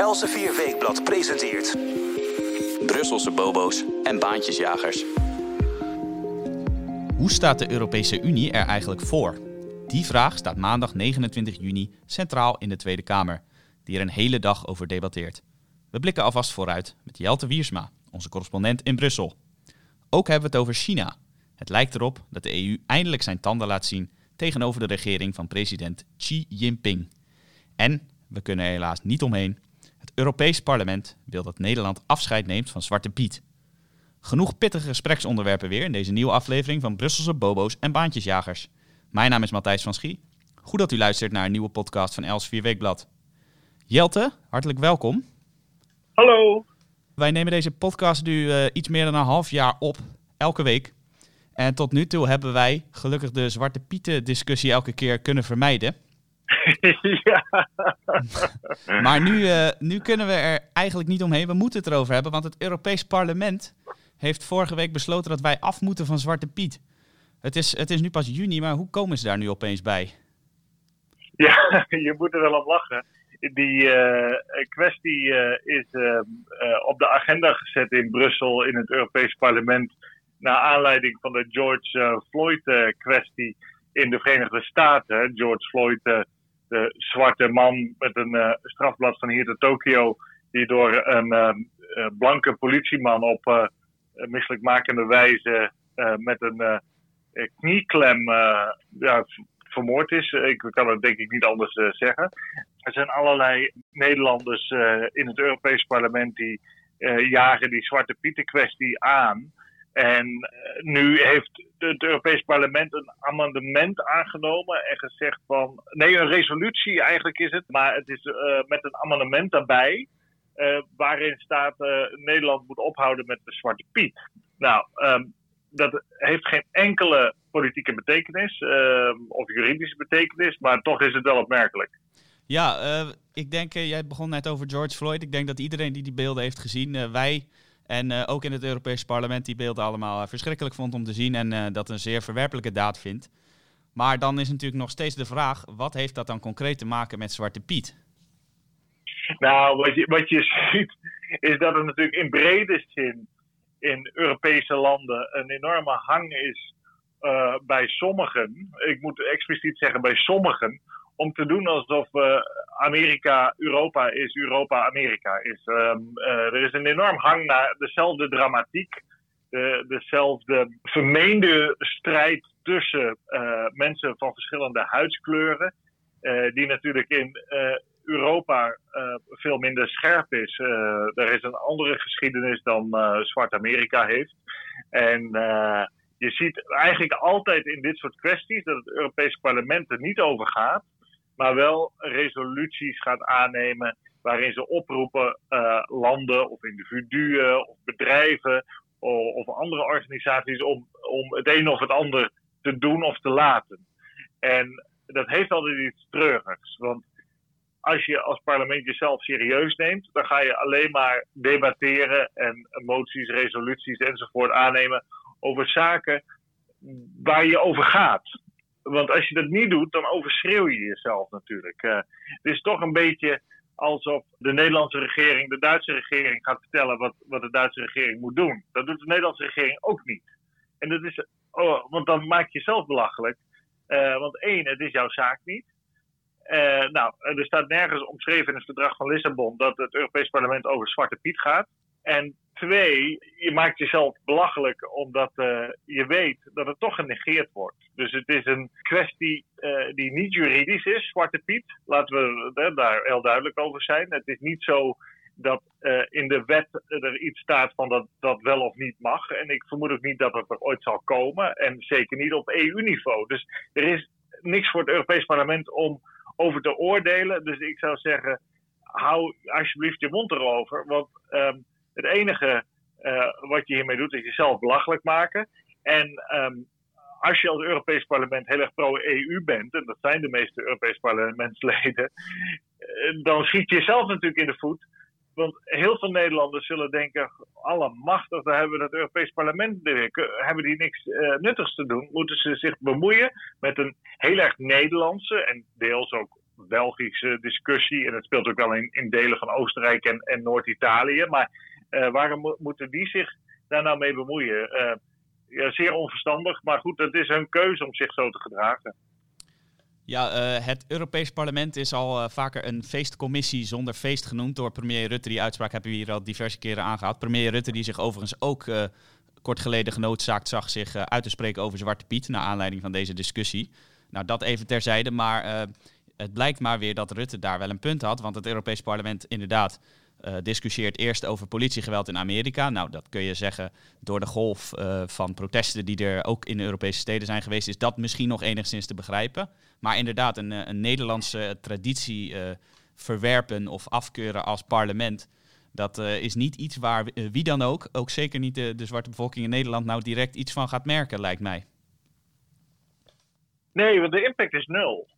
Elsevier Weekblad presenteert... Brusselse bobo's en baantjesjagers. Hoe staat de Europese Unie er eigenlijk voor? Die vraag staat maandag 29 juni centraal in de Tweede Kamer, die er een hele dag over debatteert. We blikken alvast vooruit met Jelte Wiersma, onze correspondent in Brussel. Ook hebben we het over China. Het lijkt erop dat de EU eindelijk zijn tanden laat zien tegenover de regering van president Xi Jinping. En, we kunnen er helaas niet omheen, het Europees Parlement wil dat Nederland afscheid neemt van Zwarte Piet. Genoeg pittige gespreksonderwerpen weer in deze nieuwe aflevering van Brusselse Bobo's en Baantjesjagers. Mijn naam is Matthijs van Schie. Goed dat u luistert naar een nieuwe podcast van Els 4 Weekblad. Jelte, hartelijk welkom. Hallo. Wij nemen deze podcast nu uh, iets meer dan een half jaar op, elke week. En tot nu toe hebben wij gelukkig de Zwarte Pieten discussie elke keer kunnen vermijden. ja. maar nu, uh, nu kunnen we er eigenlijk niet omheen. We moeten het erover hebben, want het Europees Parlement heeft vorige week besloten dat wij af moeten van Zwarte Piet. Het is, het is nu pas juni, maar hoe komen ze daar nu opeens bij? Ja, je moet er wel om lachen. Die uh, kwestie uh, is op de agenda gezet in Brussel in het Europees Parlement. Naar aanleiding van de George Floyd-kwestie in de Verenigde Staten. George Floyd, de zwarte man met een strafblad van hier tot Tokio, die door een blanke politieman op misselijkmakende wijze met een knieklem ja, vermoord is. Ik kan het denk ik niet anders uh, zeggen. Er zijn allerlei Nederlanders uh, in het Europees Parlement die uh, jagen die Zwarte Pieten kwestie aan. En nu heeft het Europees Parlement een amendement aangenomen en gezegd van. Nee, een resolutie eigenlijk is het, maar het is met een amendement daarbij. waarin staat Nederland moet ophouden met de Zwarte Piet. Nou, um, dat heeft geen enkele politieke betekenis uh, of juridische betekenis, maar toch is het wel opmerkelijk. Ja, ik denk, jij begon net over George Floyd. Ik denk dat iedereen die die beelden heeft gezien, wij en ook in het Europese parlement die beelden allemaal verschrikkelijk vond om te zien en dat een zeer verwerpelijke daad vindt. Maar dan is natuurlijk nog steeds de vraag, wat heeft dat dan concreet te maken met Zwarte Piet? Nou, wat je, wat je ziet is dat er natuurlijk in brede zin in Europese landen een enorme hang is bij sommigen, ik moet expliciet zeggen bij sommigen, om te doen alsof uh, Amerika Europa is, Europa Amerika is. Um, uh, er is een enorm hang naar dezelfde dramatiek, de, dezelfde vermeende strijd tussen mensen van verschillende huidskleuren, die natuurlijk in Europa veel minder scherp is. Er is een andere geschiedenis dan uh, Zwart Amerika heeft. En je ziet eigenlijk altijd in dit soort kwesties dat het Europees Parlement er niet over gaat, maar wel resoluties gaat aannemen waarin ze oproepen landen of individuen of bedrijven of, of andere organisaties om, om het een of het ander te doen of te laten. En dat heeft altijd iets treurigs. Want als je als parlement jezelf serieus neemt, dan ga je alleen maar debatteren en moties, resoluties enzovoort aannemen over zaken waar je over gaat. Want als je dat niet doet, dan overschreeuw je jezelf natuurlijk. Uh, het is toch een beetje alsof de Nederlandse regering de Duitse regering gaat vertellen wat, wat de Duitse regering moet doen. Dat doet de Nederlandse regering ook niet. En dat is, oh, want dan maak je jezelf belachelijk. Uh, want één, het is jouw zaak niet. Uh, nou, er staat nergens omschreven in het verdrag van Lissabon dat het Europees Parlement over Zwarte Piet gaat. En twee, je maakt jezelf belachelijk omdat uh, je weet dat het toch genegeerd wordt. Dus het is een kwestie uh, die niet juridisch is, Zwarte Piet. Laten we daar heel duidelijk over zijn. Het is niet zo dat in de wet er iets staat van dat dat wel of niet mag. En ik vermoed ook niet dat het er ooit zal komen. En zeker niet op EU-niveau. Dus er is niks voor het Europees Parlement om over te oordelen. Dus ik zou zeggen, hou alsjeblieft je mond erover. Want um, het enige uh, wat je hiermee doet, is jezelf belachelijk maken. En um, als je als Europees Parlement heel erg pro-EU bent, en dat zijn de meeste Europees parlementsleden, uh, dan schiet je jezelf natuurlijk in de voet. Want heel veel Nederlanders zullen denken: allemachtig, daar hebben we het Europees Parlement Hebben die niks uh, nuttigs te doen? Moeten ze zich bemoeien met een heel erg Nederlandse en deels ook Belgische discussie. En het speelt ook wel in, in delen van Oostenrijk en, en Noord-Italië. Maar waarom moeten die zich daar nou mee bemoeien? ja, zeer onverstandig. Maar goed, het is hun keuze om zich zo te gedragen. Ja, uh, het Europees Parlement is al vaker een feestcommissie zonder feest genoemd door premier Rutte. Die uitspraak hebben we hier al diverse keren aangehaald. Premier Rutte die zich overigens ook kort geleden genoodzaakt zag zich uit te spreken over Zwarte Piet. Naar aanleiding van deze discussie. Nou, dat even terzijde. Maar het blijkt maar weer dat Rutte daar wel een punt had. Want het Europees Parlement inderdaad uh, discussieert eerst over politiegeweld in Amerika. Nou, dat kun je zeggen door de golf uh, van protesten die er ook in Europese steden zijn geweest, is dat misschien nog enigszins te begrijpen. Maar inderdaad, een, eh, een Nederlandse traditie verwerpen of afkeuren als parlement, dat is niet iets waar wie dan ook, ook zeker niet de, zwarte bevolking in Nederland, nou direct iets van gaat merken, lijkt mij. Nee, want de impact is nul.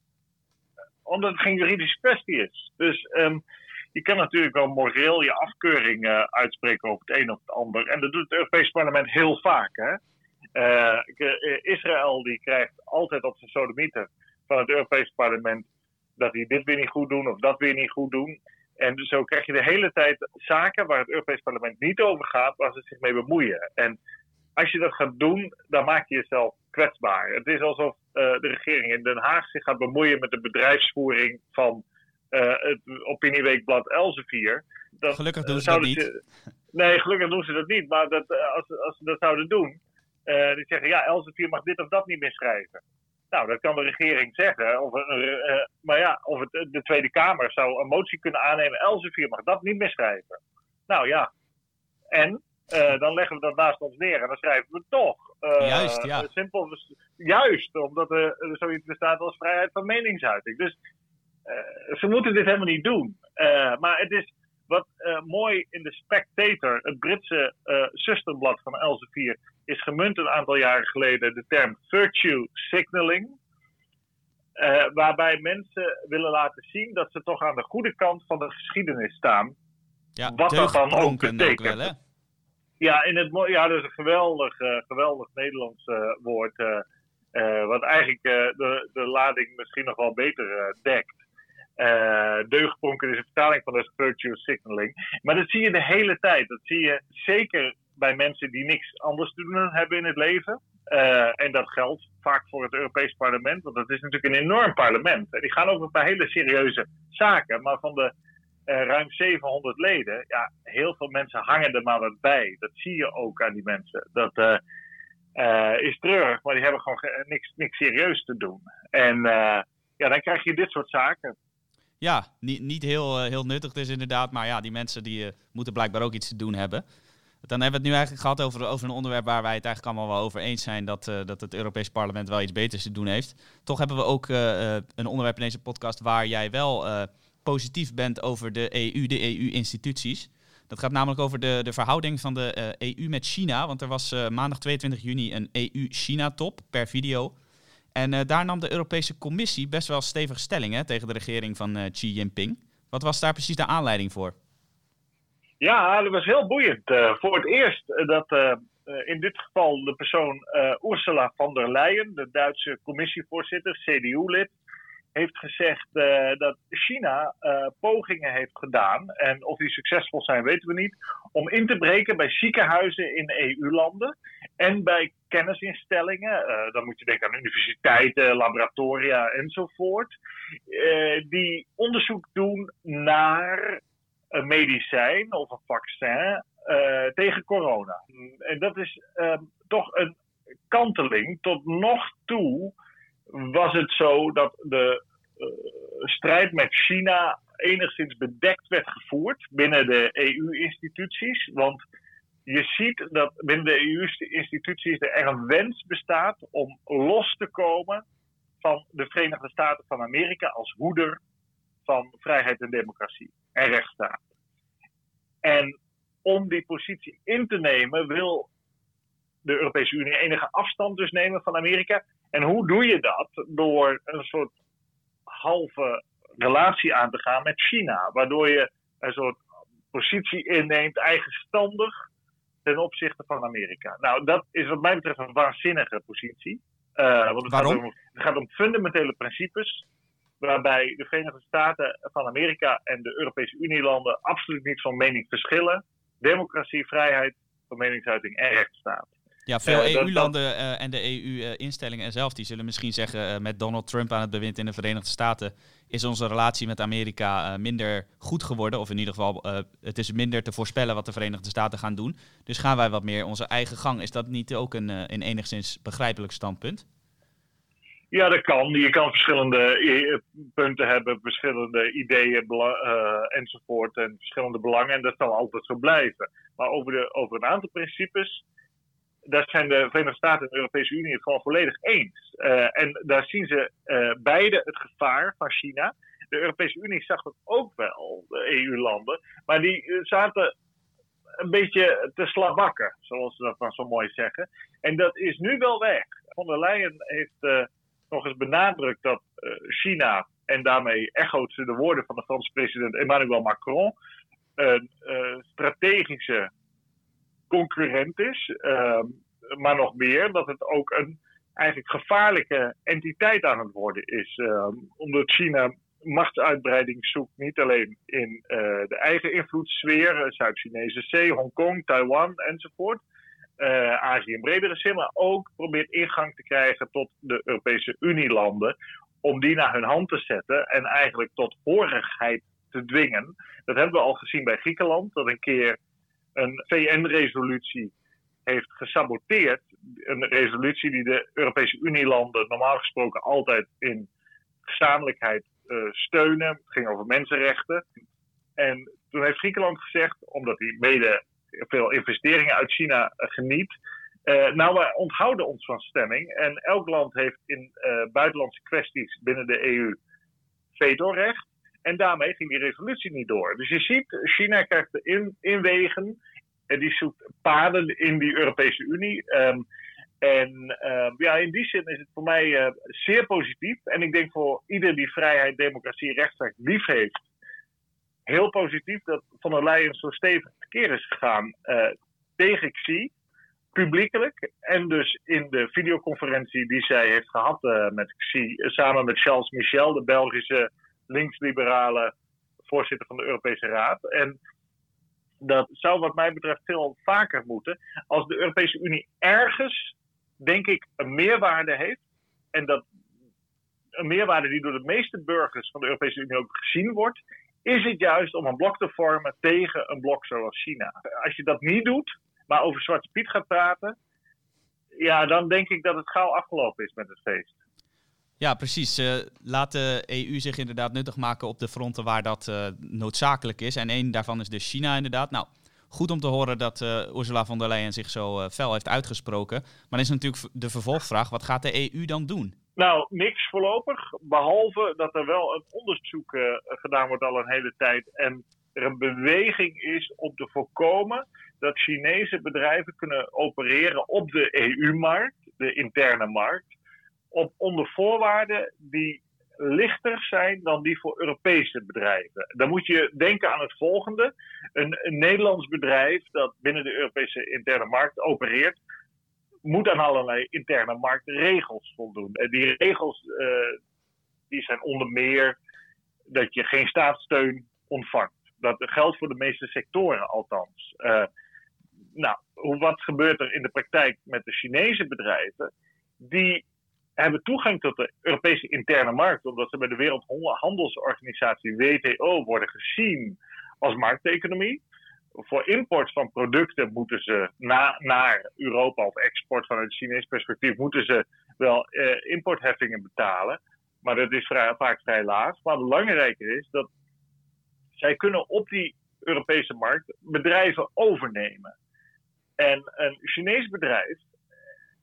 Omdat het geen juridische kwestie is. Dus um, je kan natuurlijk wel moreel je afkeuring uh, uitspreken over het een of het ander. En dat doet het Europees Parlement heel vaak. Hè? Uh, Israël die krijgt altijd op zijn sodomieter van het Europees Parlement dat die dit weer niet goed doen of dat weer niet goed doen. En zo krijg je de hele tijd zaken waar het Europees Parlement niet over gaat, waar ze zich mee bemoeien. En als je dat gaat doen, dan maak je jezelf kwetsbaar. Het is alsof de regering in Den Haag zich gaat bemoeien met de bedrijfsvoering van het opinieweekblad Elsevier. Dat, gelukkig doen ze dat niet. nee, gelukkig doen ze dat niet. Maar dat, eh, als, als ze dat zouden doen, die zeggen ja, Elsevier mag dit of dat niet meer schrijven. Nou, dat kan de regering zeggen. Of, maar ja, of het, de Tweede Kamer zou een motie kunnen aannemen. Elsevier mag dat niet meer schrijven. Nou ja. En dan leggen we dat naast ons neer en dan schrijven we het toch. juist, ja. Simpel, juist, omdat er zoiets bestaat als vrijheid van meningsuiting. Dus ze moeten dit helemaal niet doen. Uh, maar het is wat uh, mooi in de Spectator, het Britse zusterblad van Elsevier, is gemunt een aantal jaren geleden de term virtue signaling. waarbij mensen willen laten zien dat ze toch aan de goede kant van de geschiedenis staan. Ja, wat dat dan ook betekent. Ook wel, hè? Ja, in het, ja, dat is een geweldig, geweldig Nederlands woord. wat eigenlijk de, de lading misschien nog wel beter dekt. Uh, deugdpronken is een vertaling van de virtue signaling. Maar dat zie je de hele tijd. Dat zie je zeker bij mensen die niks anders te doen hebben in het leven. Uh, en dat geldt vaak voor het Europees Parlement, want dat is natuurlijk een enorm parlement. Die gaan over een paar hele serieuze zaken. Maar van de uh, ruim 700 leden, ja, heel veel mensen hangen er maar wat bij. Dat zie je ook aan die mensen. Dat is treurig, maar die hebben gewoon niks, niks serieus te doen. En ja, dan krijg je dit soort zaken ja, niet, niet heel, uh, heel nuttig dus inderdaad. Maar ja, die mensen die uh, moeten blijkbaar ook iets te doen hebben. Dan hebben we het nu eigenlijk gehad over, over een onderwerp waar wij het eigenlijk allemaal wel over eens zijn dat, uh, dat het Europees Parlement wel iets beters te doen heeft. Toch hebben we ook een onderwerp in deze podcast waar jij wel positief bent over de EU, de EU-instituties. Dat gaat namelijk over de, de verhouding van de EU met China. Want er was maandag 22 juni een EU-China-top per video. En uh, daar nam de Europese Commissie best wel stevig stelling hè, tegen de regering van uh, Xi Jinping. Wat was daar precies de aanleiding voor? Ja, dat was heel boeiend. Uh, voor het eerst dat in dit geval de persoon Ursula von der Leyen, de Duitse commissievoorzitter, CDU-lid, heeft gezegd dat China pogingen heeft gedaan, en of die succesvol zijn weten we niet, om in te breken bij ziekenhuizen in EU-landen en bij kennisinstellingen. Uh, dan moet je denken aan universiteiten, laboratoria enzovoort, die onderzoek doen naar een medicijn of een vaccin tegen corona. En dat is toch een kanteling tot nog toe was het zo dat de strijd met China enigszins bedekt werd gevoerd binnen de EU-instituties. Want je ziet dat binnen de EU-instituties er een wens bestaat om los te komen van de Verenigde Staten van Amerika als hoeder van vrijheid en democratie en rechtsstaat. En om die positie in te nemen wil de Europese Unie enige afstand dus nemen van Amerika en hoe doe je dat? Door een soort halve relatie aan te gaan met China. Waardoor je een soort positie inneemt, eigenstandig, ten opzichte van Amerika. Nou, dat is wat mij betreft een waanzinnige positie. Uh, want het Waarom? Gaat om, het gaat om fundamentele principes. waarbij de Verenigde Staten van Amerika en de Europese Unielanden absoluut niet van mening verschillen. Democratie, vrijheid van meningsuiting en rechtsstaat. Ja, veel EU-landen eh, en de EU-instellingen zelf die zullen misschien zeggen uh, met Donald Trump aan het bewind in de Verenigde Staten is onze relatie met Amerika minder goed geworden. Of in ieder geval, het is minder te voorspellen wat de Verenigde Staten gaan doen. Dus gaan wij wat meer onze eigen gang. Is dat niet ook een, een enigszins begrijpelijk standpunt? Ja, dat kan. Je kan verschillende punten hebben, verschillende ideeën enzovoort en verschillende belangen. En dat zal altijd zo blijven. Maar over, de, over een aantal principes daar zijn de Verenigde Staten en de Europese Unie het gewoon volledig eens. Uh, en daar zien ze uh, beide het gevaar van China. De Europese Unie zag het ook wel, de EU-landen. Maar die eh, zaten een beetje te slabakken, zoals ze dat dan zo mooi zeggen. En dat is nu wel weg. Von der Leyen heeft nog eens benadrukt dat China, en daarmee echoot ze de woorden van de Franse president Emmanuel Macron, een strategische concurrent is. Ehm, maar nog meer, dat het ook een eigenlijk gevaarlijke entiteit aan het worden is. Ehm, omdat China machtsuitbreiding zoekt, niet alleen in uh, de eigen invloedssfeer, uh, Zuid-Chinese Zee, Hongkong, Taiwan enzovoort. Uh, Azië in bredere zin, maar ook probeert ingang te krijgen tot de Europese Unielanden. Om die naar hun hand te zetten en eigenlijk tot horigheid te dwingen. Dat hebben we al gezien bij Griekenland, dat een keer een VN-resolutie heeft gesaboteerd. Een resolutie die de Europese Unielanden normaal gesproken altijd in gezamenlijkheid uh, steunen. Het ging over mensenrechten. En toen heeft Griekenland gezegd, omdat hij mede veel investeringen uit China uh, geniet. Uh, nou, wij onthouden ons van stemming. En elk land heeft in buitenlandse kwesties binnen de EU vetorecht. En daarmee ging die resolutie niet door. Dus je ziet, China krijgt de in, inwegen en die zoekt paden in die Europese Unie. Um, en um, ja, in die zin is het voor mij uh, zeer positief. En ik denk voor ieder die vrijheid, democratie, rechtsstaat lief heeft, heel positief dat Van der Leyen zo stevig keer is gegaan uh, tegen Xi, publiekelijk. En dus in de videoconferentie die zij heeft gehad uh, met Xi, samen met Charles Michel, de Belgische linksliberale voorzitter van de Europese Raad. En dat zou wat mij betreft veel vaker moeten. Als de Europese Unie ergens, denk ik, een meerwaarde heeft. En dat een meerwaarde die door de meeste burgers van de Europese Unie ook gezien wordt. Is het juist om een blok te vormen tegen een blok zoals China. Als je dat niet doet, maar over Zwarte Piet gaat praten. Ja, dan denk ik dat het gauw afgelopen is met het feest. Ja, precies. Uh, laat de EU zich inderdaad nuttig maken op de fronten waar dat uh, noodzakelijk is. En één daarvan is dus China inderdaad. Nou, goed om te horen dat uh, Ursula von der Leyen zich zo fel heeft uitgesproken. Maar dan is natuurlijk de vervolgvraag, wat gaat de EU dan doen? Nou, niks voorlopig. Behalve dat er wel een onderzoek gedaan wordt al een hele tijd. En er een beweging is om te voorkomen dat Chinese bedrijven kunnen opereren op de EU-markt, de interne markt op onder voorwaarden die lichter zijn dan die voor Europese bedrijven. Dan moet je denken aan het volgende. Een, Nederlands bedrijf dat binnen de Europese interne markt opereert, moet aan allerlei interne marktregels voldoen. En die regels uh, die zijn onder meer dat je geen staatssteun ontvangt. Dat geldt voor de meeste sectoren althans. Uh, nou, wat gebeurt er in de praktijk met de Chinese bedrijven? Die hebben toegang tot de Europese interne markt, omdat ze bij de Wereldhandelsorganisatie WTO worden gezien als markteconomie. Voor import van producten moeten ze na, naar Europa of export vanuit het Chinees perspectief moeten ze wel eh, importheffingen betalen. Maar dat is vaak vrij laag. Maar belangrijker is dat zij kunnen op die Europese markt bedrijven overnemen. En een Chinees bedrijf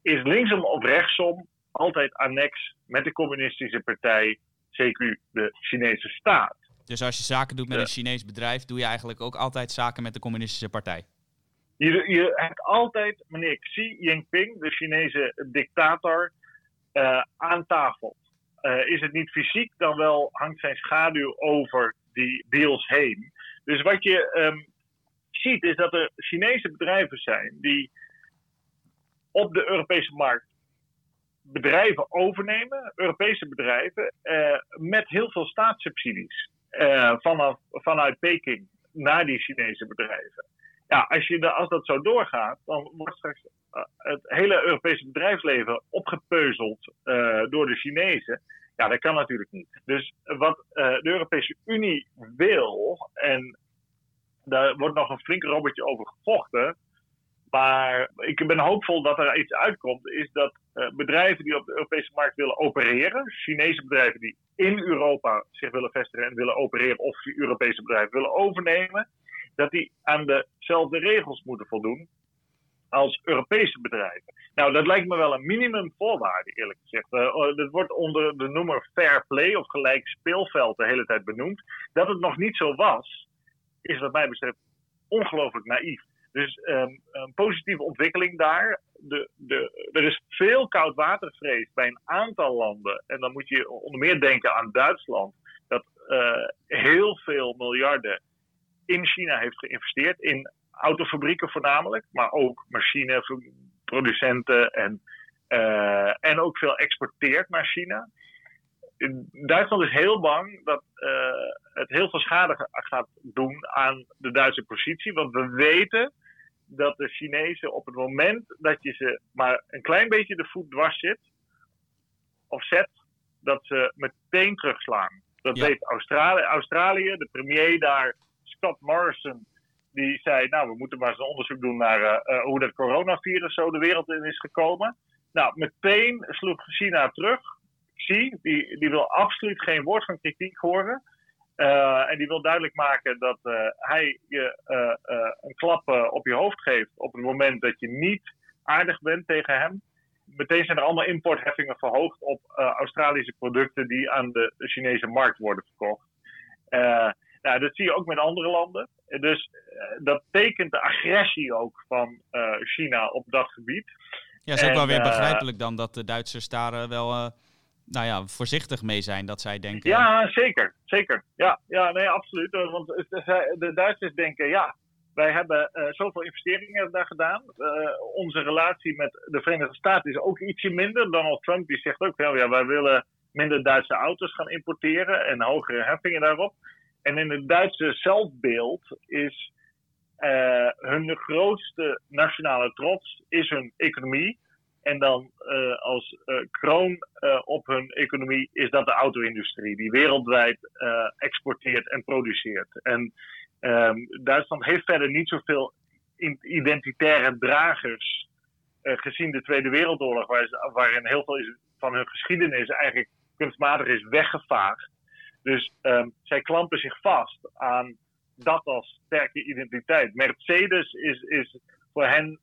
is linksom of rechtsom altijd annex met de communistische partij, CQ, de Chinese staat. Dus als je zaken doet met een Chinees bedrijf, doe je eigenlijk ook altijd zaken met de communistische partij? Je, je hebt altijd meneer Xi Jinping, de Chinese dictator, uh, aan tafel. Uh, is het niet fysiek, dan wel hangt zijn schaduw over die deals heen. Dus wat je um, ziet, is dat er Chinese bedrijven zijn die op de Europese markt bedrijven overnemen, Europese bedrijven, met heel veel staatssubsidies vanaf, vanuit Peking naar die Chinese bedrijven. Ja, als, je de, als dat zo doorgaat, dan wordt straks het hele Europese bedrijfsleven opgepeuzeld door de Chinezen. Ja, dat kan natuurlijk niet. Dus wat de Europese Unie wil, en daar wordt nog een flink robbertje over gevochten. Maar ik ben hoopvol dat er iets uitkomt, is dat uh, bedrijven die op de Europese markt willen opereren, Chinese bedrijven die in Europa zich willen vestigen en willen opereren, of Europese bedrijven willen overnemen, dat die aan dezelfde regels moeten voldoen als Europese bedrijven. Nou, dat lijkt me wel een minimumvoorwaarde, eerlijk gezegd. Uh, dat wordt onder de noemer fair play of gelijk speelveld de hele tijd benoemd. Dat het nog niet zo was, is wat mij betreft ongelooflijk naïef. Dus een positieve ontwikkeling daar. De, de, er is veel koudwatervrees bij een aantal landen. En dan moet je onder meer denken aan Duitsland. Dat uh, heel veel miljarden in China heeft geïnvesteerd. In autofabrieken voornamelijk. Maar ook machineproducenten. En, uh, en ook veel exporteert naar China. Duitsland is heel bang dat uh, het heel veel schade gaat doen aan de Duitse positie. Want we weten dat de Chinezen op het moment dat je ze maar een klein beetje de voet dwars zit, of zet, dat ze meteen terugslaan. Dat ja. weet Australië, Australië, de premier daar, Scott Morrison, die zei: Nou, we moeten maar eens een onderzoek doen naar uh, uh, hoe dat coronavirus zo de wereld in is gekomen. Nou, meteen sloeg China terug. Xi, die, die wil absoluut geen woord van kritiek horen. Uh, en die wil duidelijk maken dat uh, hij je uh, een klap op je hoofd geeft op het moment dat je niet aardig bent tegen hem. Meteen zijn er allemaal importheffingen verhoogd op Australische producten die aan de Chinese markt worden verkocht. nou, dat zie je ook met andere landen. Dus dat tekent de agressie ook van China op dat gebied. Ja, is ook en, wel weer begrijpelijk dan dat de Duitsers daar wel nou ja, voorzichtig mee zijn dat zij denken. Ja, zeker. Zeker. Ja, ja nee, absoluut. Want de Duitsers denken, ja, wij hebben uh, zoveel investeringen daar gedaan. Onze relatie met de Verenigde Staten is ook ietsje minder. Donald Trump die zegt ook, ja, wij willen minder Duitse auto's gaan importeren en hogere heffingen daarop. En in het Duitse zelfbeeld is hun grootste nationale trots is hun economie. En dan uh, als uh, kroon uh, op hun economie is dat de auto-industrie, die wereldwijd exporteert en produceert. En um, Duitsland heeft verder niet zoveel identitaire dragers gezien de Tweede Wereldoorlog, waar, waarin heel veel is, van hun geschiedenis eigenlijk kunstmatig is weggevaagd. Dus um, zij klampen zich vast aan dat als sterke identiteit. Mercedes is, is voor hen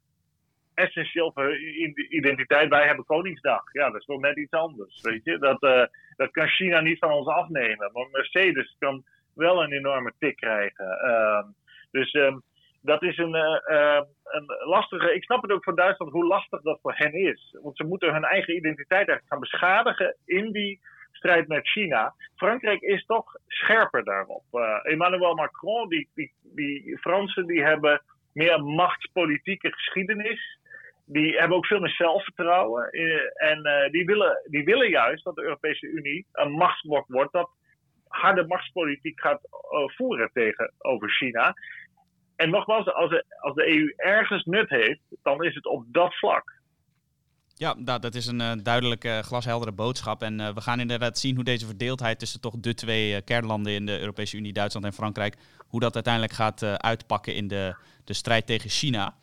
essentieel voor hun identiteit. Wij hebben Koningsdag. Ja, dat is toch net iets anders. Weet je? Dat, uh, dat kan China niet van ons afnemen. Maar Mercedes kan wel een enorme tik krijgen. Uh, dus um, dat is een, uh, een lastige. Ik snap het ook voor Duitsland hoe lastig dat voor hen is. Want ze moeten hun eigen identiteit eigenlijk gaan beschadigen in die strijd met China. Frankrijk is toch scherper daarop. Emmanuel Macron, die, die, die Fransen, die hebben meer machtspolitieke geschiedenis die hebben ook veel meer zelfvertrouwen. Eh, en uh, die, willen, die willen juist dat de Europese Unie een machtsblok wordt dat harde machtspolitiek gaat uh, voeren tegenover China. En nogmaals, als de, als de EU ergens nut heeft, dan is het op dat vlak. Ja, nou, dat is een duidelijke, glasheldere boodschap. En we gaan inderdaad zien hoe deze verdeeldheid tussen toch de twee kernlanden in de Europese Unie, Duitsland en Frankrijk, hoe dat uiteindelijk gaat uitpakken in de, de strijd tegen China.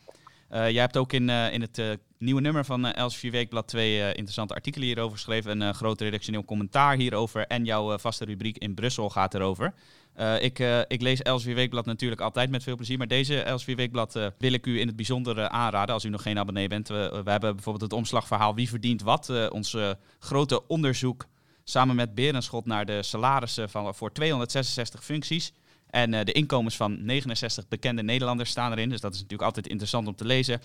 Uh, jij hebt ook in, uh, in het uh, nieuwe nummer van uh, Elsevier Weekblad twee interessante artikelen hierover geschreven. Een groot redactioneel commentaar hierover. En jouw vaste rubriek in Brussel gaat erover. ik, ik lees Elsevier Weekblad natuurlijk altijd met veel plezier. Maar deze Elsevier Weekblad wil ik u in het bijzonder aanraden als u nog geen abonnee bent. We, we hebben bijvoorbeeld het omslagverhaal Wie verdient wat? ons grote onderzoek samen met Berenschot naar de salarissen van, voor 266 functies. En uh, de inkomens van 69 bekende Nederlanders staan erin. Dus dat is natuurlijk altijd interessant om te lezen.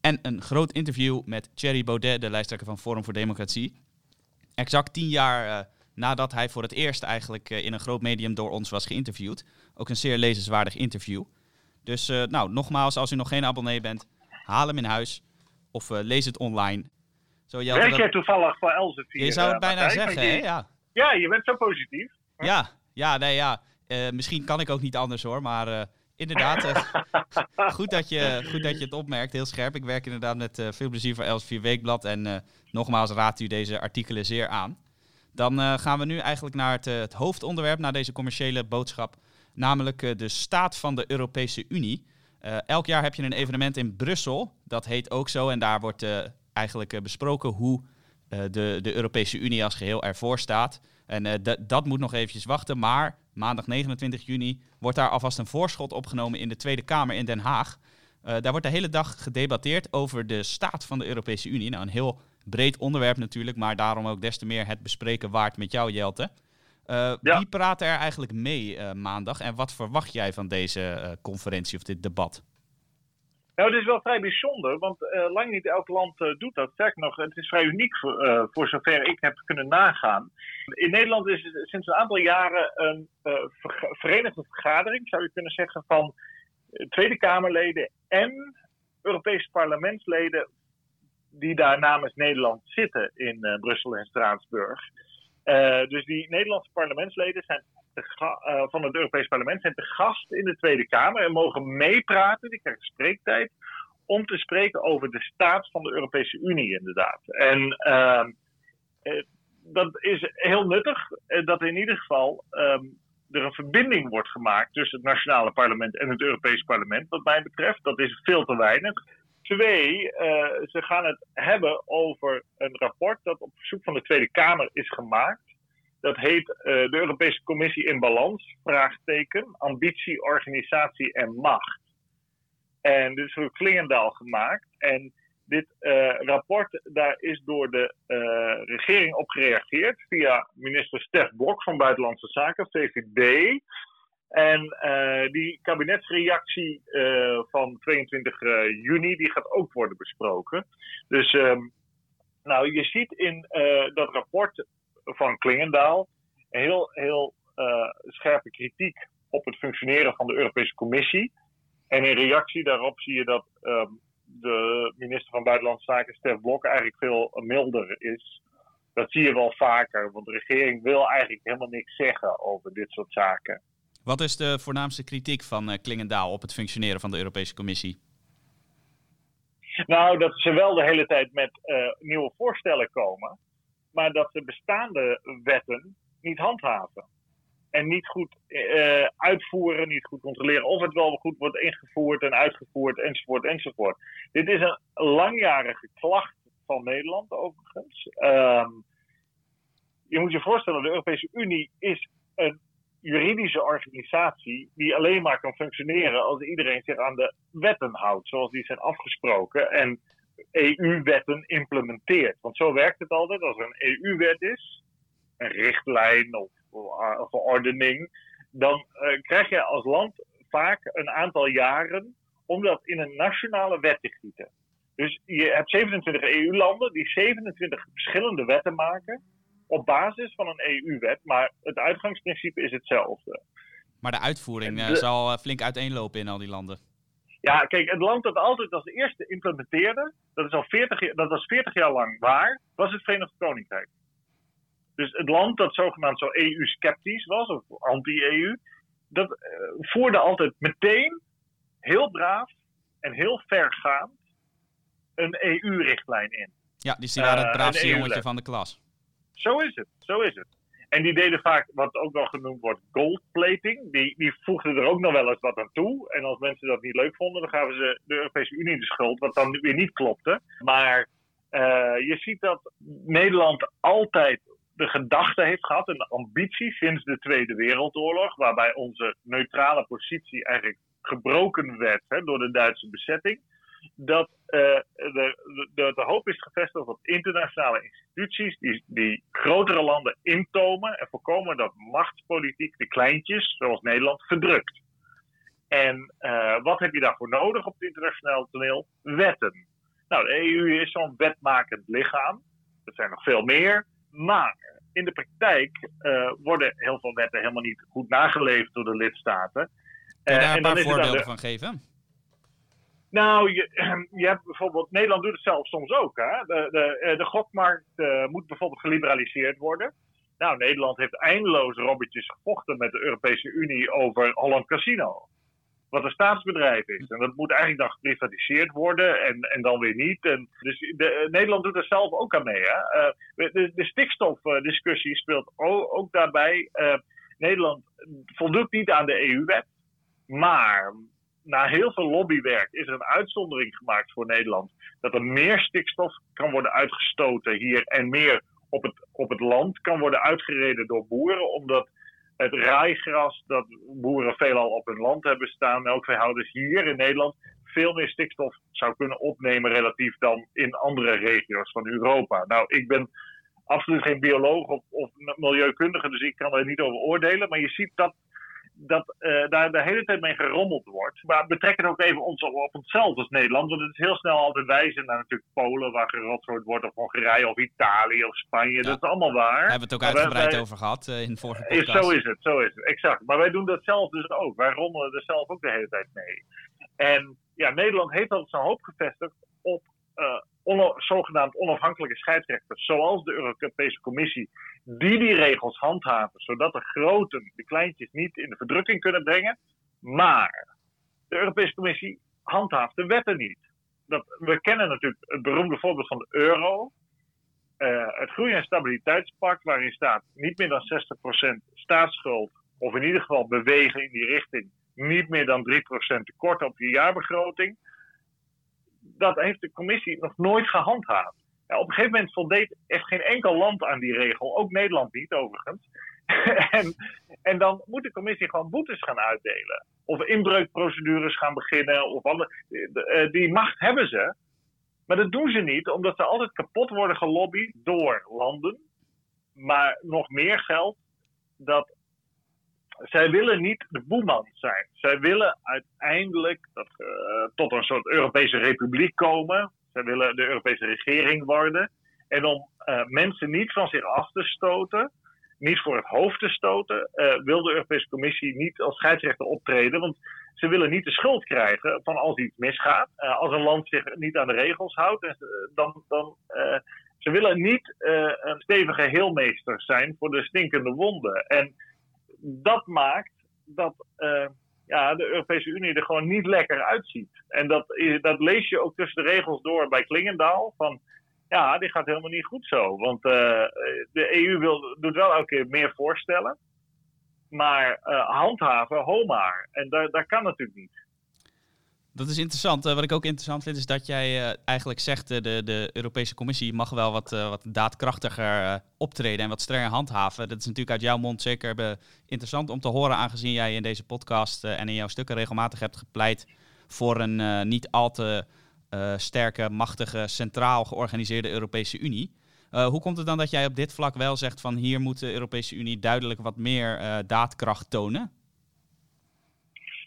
En een groot interview met Thierry Baudet, de lijsttrekker van Forum voor Democratie. Exact tien jaar uh, nadat hij voor het eerst eigenlijk uh, in een groot medium door ons was geïnterviewd. Ook een zeer lezenswaardig interview. Dus nou, nogmaals, als u nog geen abonnee bent, haal hem in huis of lees het online. Zo, Werk jij toevallig voor Elsevier? Je zou het bijna zeggen, hè? Ja. ja, je bent zo positief. Ja, ja, nee, ja. Misschien kan ik ook niet anders hoor, maar inderdaad, uh, goed, dat je, goed dat je het opmerkt. Heel scherp. Ik werk inderdaad met veel plezier voor Els 4 Weekblad. En nogmaals raadt u deze artikelen zeer aan. Dan gaan we nu eigenlijk naar het, het, hoofdonderwerp, naar deze commerciële boodschap. Namelijk de staat van de Europese Unie. elk jaar heb je een evenement in Brussel. Dat heet ook zo. En daar wordt eigenlijk besproken hoe de, de Europese Unie als geheel ervoor staat. En dat moet nog eventjes wachten. Maar maandag 29 juni wordt daar alvast een voorschot opgenomen in de Tweede Kamer in Den Haag. Uh, daar wordt de hele dag gedebatteerd over de staat van de Europese Unie. Nou, een heel breed onderwerp natuurlijk, maar daarom ook des te meer het bespreken waard met jou, Jelte. Uh, Wie praat er eigenlijk mee maandag en wat verwacht jij van deze conferentie of dit debat? Nou, het is wel vrij bijzonder, want uh, lang niet elk land uh, doet dat. Sterker nog, het is vrij uniek voor, uh, voor zover ik heb kunnen nagaan. In Nederland is het sinds een aantal jaren een ver verenigde vergadering, zou je kunnen zeggen, van Tweede Kamerleden en Europese parlementsleden die daar namens Nederland zitten in Brussel en Straatsburg. dus die Nederlandse parlementsleden zijn uh, van het Europees Parlement zijn te gast in de Tweede Kamer en mogen meepraten. Die krijgen spreektijd om te spreken over de staat van de Europese Unie, inderdaad. En uh, dat is heel nuttig, uh, dat in ieder geval ehm, er een verbinding wordt gemaakt tussen het nationale parlement en het Europees Parlement, wat mij betreft. Dat is veel te weinig. Twee, ze gaan het hebben over een rapport dat op verzoek van de Tweede Kamer is gemaakt. Dat heet uh, de Europese Commissie in Balans, vraagteken, ambitie, organisatie en macht. En dit is door Klingendaal gemaakt. En dit uh, rapport, daar is door de uh, regering op gereageerd via minister Stef Blok van Buitenlandse Zaken, VVD. En die kabinetsreactie van 22 juni, die gaat ook worden besproken. Dus um, nou, je ziet in dat rapport van Klingendaal een heel, heel uh, scherpe kritiek op het functioneren van de Europese Commissie. En in reactie daarop zie je dat um, de minister van Buitenlandse Zaken, Stef Blok, eigenlijk veel milder is. Dat zie je wel vaker, want de regering wil eigenlijk helemaal niks zeggen over dit soort zaken. Wat is de voornaamste kritiek van uh, Klingendaal op het functioneren van de Europese Commissie? Nou, dat ze wel de hele tijd met uh, nieuwe voorstellen komen maar dat de bestaande wetten niet handhaven. En niet goed uh, uitvoeren, niet goed controleren of het wel goed wordt ingevoerd en uitgevoerd, enzovoort, enzovoort. Dit is een langjarige klacht van Nederland, overigens. Um, je moet je voorstellen, de Europese Unie is een juridische organisatie die alleen maar kan functioneren als iedereen zich aan de wetten houdt, zoals die zijn afgesproken. En EU-wetten implementeert. Want zo werkt het altijd. Als er een EU-wet is, een richtlijn of een verordening, dan uh, krijg je als land vaak een aantal jaren om dat in een nationale wet te gieten. Dus je hebt 27 EU-landen die 27 verschillende wetten maken op basis van een EU-wet, maar het uitgangsprincipe is hetzelfde. Maar de uitvoering uh, zal uh, flink uiteenlopen in al die landen. Ja, kijk, het land dat altijd als eerste implementeerde, dat, is al 40, dat was 40 jaar lang waar, was het Verenigd Koninkrijk. Dus het land dat zogenaamd zo EU-sceptisch was, of anti-EU, dat uh, voerde altijd meteen heel braaf en heel vergaand een EU-richtlijn in. Ja, dus die waren het braafste uh, jongetje van de klas. Zo is het, zo is het. En die deden vaak wat ook wel genoemd wordt goldplating. Die, die voegden er ook nog wel eens wat aan toe. En als mensen dat niet leuk vonden, dan gaven ze de Europese Unie de schuld, wat dan weer niet klopte. Maar uh, je ziet dat Nederland altijd de gedachte heeft gehad, een ambitie sinds de Tweede Wereldoorlog, waarbij onze neutrale positie eigenlijk gebroken werd hè, door de Duitse bezetting dat uh, de, de, de, hoop is gevestigd op internationale instituties die, die grotere landen intomen en voorkomen dat machtspolitiek de kleintjes, zoals Nederland, verdrukt. En uh, wat heb je daarvoor nodig op het internationale toneel? Wetten. Nou, de EU is zo'n wetmakend lichaam. Er zijn nog veel meer. Maar in de praktijk uh, worden heel veel wetten helemaal niet goed nageleefd door de lidstaten. Je daar een paar van geven? Nou, je, je hebt bijvoorbeeld, Nederland doet het zelf soms ook. Hè? De, de, de gokmarkt moet bijvoorbeeld geliberaliseerd worden. Nou, Nederland heeft eindeloos robbertjes gevochten met de Europese Unie over Holland Casino. Wat een staatsbedrijf is. En dat moet eigenlijk dan geprivatiseerd worden en, en dan weer niet. En dus de, Nederland doet er zelf ook aan mee. Hè? De, de stikstofdiscussie speelt ook, daarbij. Nederland voldoet niet aan de EU-wet. Maar na heel veel lobbywerk is er een uitzondering gemaakt voor Nederland. Dat er meer stikstof kan worden uitgestoten hier en meer op het, op het land kan worden uitgereden door boeren. Omdat het rijgras dat boeren veelal op hun land hebben staan, melkveehouders hier in Nederland, veel meer stikstof zou kunnen opnemen relatief dan in andere regio's van Europa. Nou, ik ben absoluut geen bioloog of, of milieukundige, dus ik kan er niet over oordelen. Maar je ziet dat dat uh, daar de hele tijd mee gerommeld wordt. Maar betrekken ook even ons op onszelf als Nederland. Want het is heel snel altijd wijzen naar natuurlijk Polen, waar gerotsoord wordt, of Hongarije, of Italië, of Spanje. Dat is allemaal waar. Daar hebben we het ook uitgebreid over gehad uh, in de vorige podcast. Zo is het, zo is het, exact. Maar wij doen dat zelf dus ook. Wij rommelen er zelf ook de hele tijd mee. En ja, Nederland heeft altijd zijn hoop gevestigd op uh, zogenaamd onafhankelijke scheidsrechters, zoals de Europese Commissie, die die regels handhaven, zodat de groten de kleintjes niet in de verdrukking kunnen brengen. Maar de Europese Commissie handhaaft de wetten niet. Dat, we kennen natuurlijk het beroemde voorbeeld van de euro. Uh, het Groei- en Stabiliteitspact, waarin staat niet meer dan 60% staatsschuld, of in ieder geval bewegen in die richting, niet meer dan 3% tekort op je jaarbegroting dat heeft de commissie nog nooit gehandhaafd. Ja, op een gegeven moment voldeed echt geen enkel land aan die regel, ook Nederland niet overigens. en, en dan moet de commissie gewoon boetes gaan uitdelen. Of inbreukprocedures gaan beginnen. Of alle, eh, die macht hebben ze. Maar dat doen ze niet, omdat ze altijd kapot worden gelobbyd door landen. Maar nog meer geldt dat zij willen niet de boeman zijn. Zij willen uiteindelijk uh, tot een soort Europese republiek komen. Zij willen de Europese regering worden. En om uh, mensen niet van zich af te stoten, niet voor het hoofd te stoten, uh, wil de Europese Commissie niet als scheidsrechter optreden. Want ze willen niet de schuld krijgen van als iets misgaat. als een land zich niet aan de regels houdt, dan. dan ze willen niet een stevige heelmeester zijn voor de stinkende wonden. En dat maakt dat uh, ja, de Europese Unie er gewoon niet lekker uitziet. En dat, dat lees je ook tussen de regels door bij Klingendaal. Van ja, dit gaat helemaal niet goed zo. Want uh, de EU wil, doet wel elke keer meer voorstellen. Maar handhaven, ho maar. En daar, daar kan natuurlijk niet. Dat is interessant. Uh, wat ik ook interessant vind is dat jij uh, eigenlijk zegt uh, de, de Europese Commissie mag wel wat, wat daadkrachtiger optreden en wat strenger handhaven. Dat is natuurlijk uit jouw mond zeker interessant om te horen, aangezien jij in deze podcast en in jouw stukken regelmatig hebt gepleit voor een niet al te sterke, machtige, centraal georganiseerde Europese Unie. hoe komt het dan dat jij op dit vlak wel zegt van hier moet de Europese Unie duidelijk wat meer daadkracht tonen?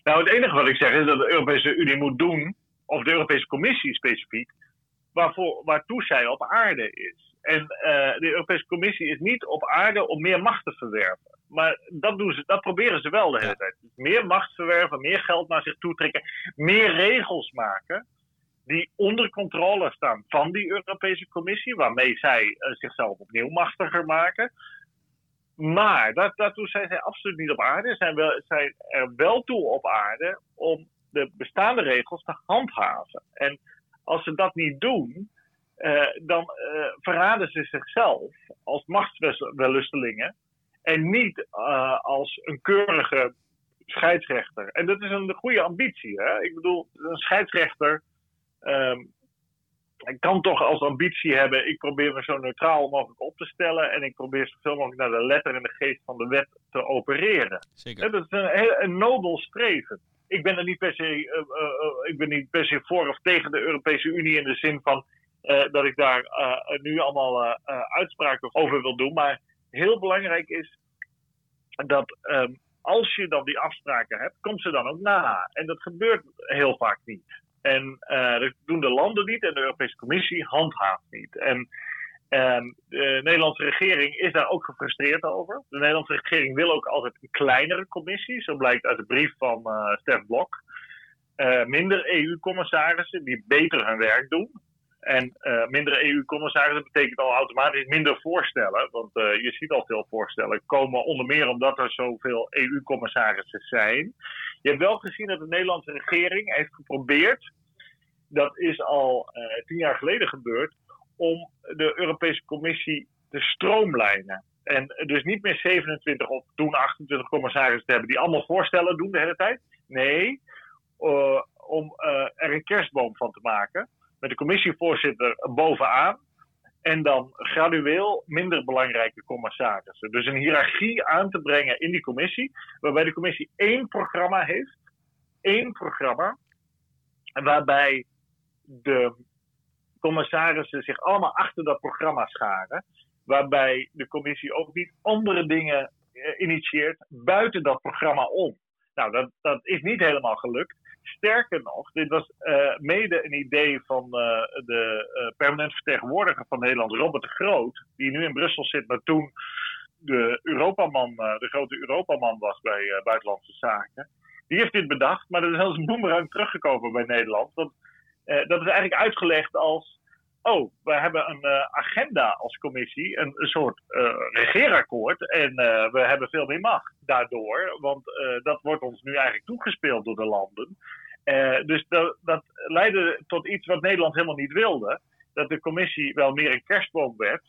Nou, het enige wat ik zeg is dat de Europese Unie moet doen, of de Europese Commissie specifiek, waarvoor, waartoe zij op aarde is. En uh, de Europese Commissie is niet op aarde om meer macht te verwerven. Maar dat, doen ze, dat proberen ze wel de hele tijd. Dus meer macht verwerven, meer geld naar zich toe trekken, meer regels maken die onder controle staan van die Europese Commissie, waarmee zij uh, zichzelf opnieuw machtiger maken. Maar daartoe zijn zij absoluut niet op aarde. Wel, zijn er wel toe op aarde om de bestaande regels te handhaven. En als ze dat niet doen, uh, dan uh, verraden ze zichzelf als machtswellustelingen en niet uh, als een keurige scheidsrechter. En dat is een goede ambitie. Hè? Ik bedoel, een scheidsrechter um, ik kan toch als ambitie hebben, ik probeer me zo neutraal mogelijk op te stellen en ik probeer zoveel mogelijk naar de letter en de geest van de wet te opereren. Zeker. Dat is een, heel, een nobel streven. Ik ben er niet per se, uh, uh, ik ben niet per se voor of tegen de Europese Unie in de zin van uh, dat ik daar nu allemaal uitspraken over wil doen. Maar heel belangrijk is dat um, als je dan die afspraken hebt, komt ze dan ook na. En dat gebeurt heel vaak niet. En dat doen de landen niet en de Europese Commissie handhaaft niet. En uh, de Nederlandse regering is daar ook gefrustreerd over. De Nederlandse regering wil ook altijd een kleinere commissie. Zo blijkt uit de brief van uh, Stef Blok. minder EU-commissarissen die beter hun werk doen. En minder EU-commissarissen betekent al automatisch minder voorstellen. Want je ziet al veel voorstellen komen onder meer omdat er zoveel EU-commissarissen zijn. Je hebt wel gezien dat de Nederlandse regering heeft geprobeerd, dat is al tien jaar geleden gebeurd, om de Europese Commissie te stroomlijnen. En dus niet meer 27 of toen 28 commissarissen te hebben die allemaal voorstellen doen de hele tijd. Nee, uh, om uh, er een kerstboom van te maken. Met de commissievoorzitter bovenaan. En dan gradueel minder belangrijke commissarissen. Dus een hiërarchie aan te brengen in die commissie. Waarbij de commissie één programma heeft. Eén programma. Waarbij de commissarissen zich allemaal achter dat programma scharen. Waarbij de commissie ook niet andere dingen uh, initieert buiten dat programma om. Nou, dat, dat is niet helemaal gelukt. Sterker nog, dit was uh, mede een idee van uh, de permanent vertegenwoordiger van Nederland, Robert de Groot, die nu in Brussel zit, maar toen de Europaman, de grote Europaman was bij Buitenlandse Zaken. Die heeft dit bedacht, maar dat is als een boemerang teruggekomen bij Nederland. Want dat is eigenlijk uitgelegd als oh, we hebben een uh, agenda als commissie, een, soort uh, regeerakkoord. En uh, we hebben veel meer macht daardoor, want dat wordt ons nu eigenlijk toegespeeld door de landen. dus dat, dat leidde tot iets wat Nederland helemaal niet wilde. Dat de commissie wel meer een kerstboom werd,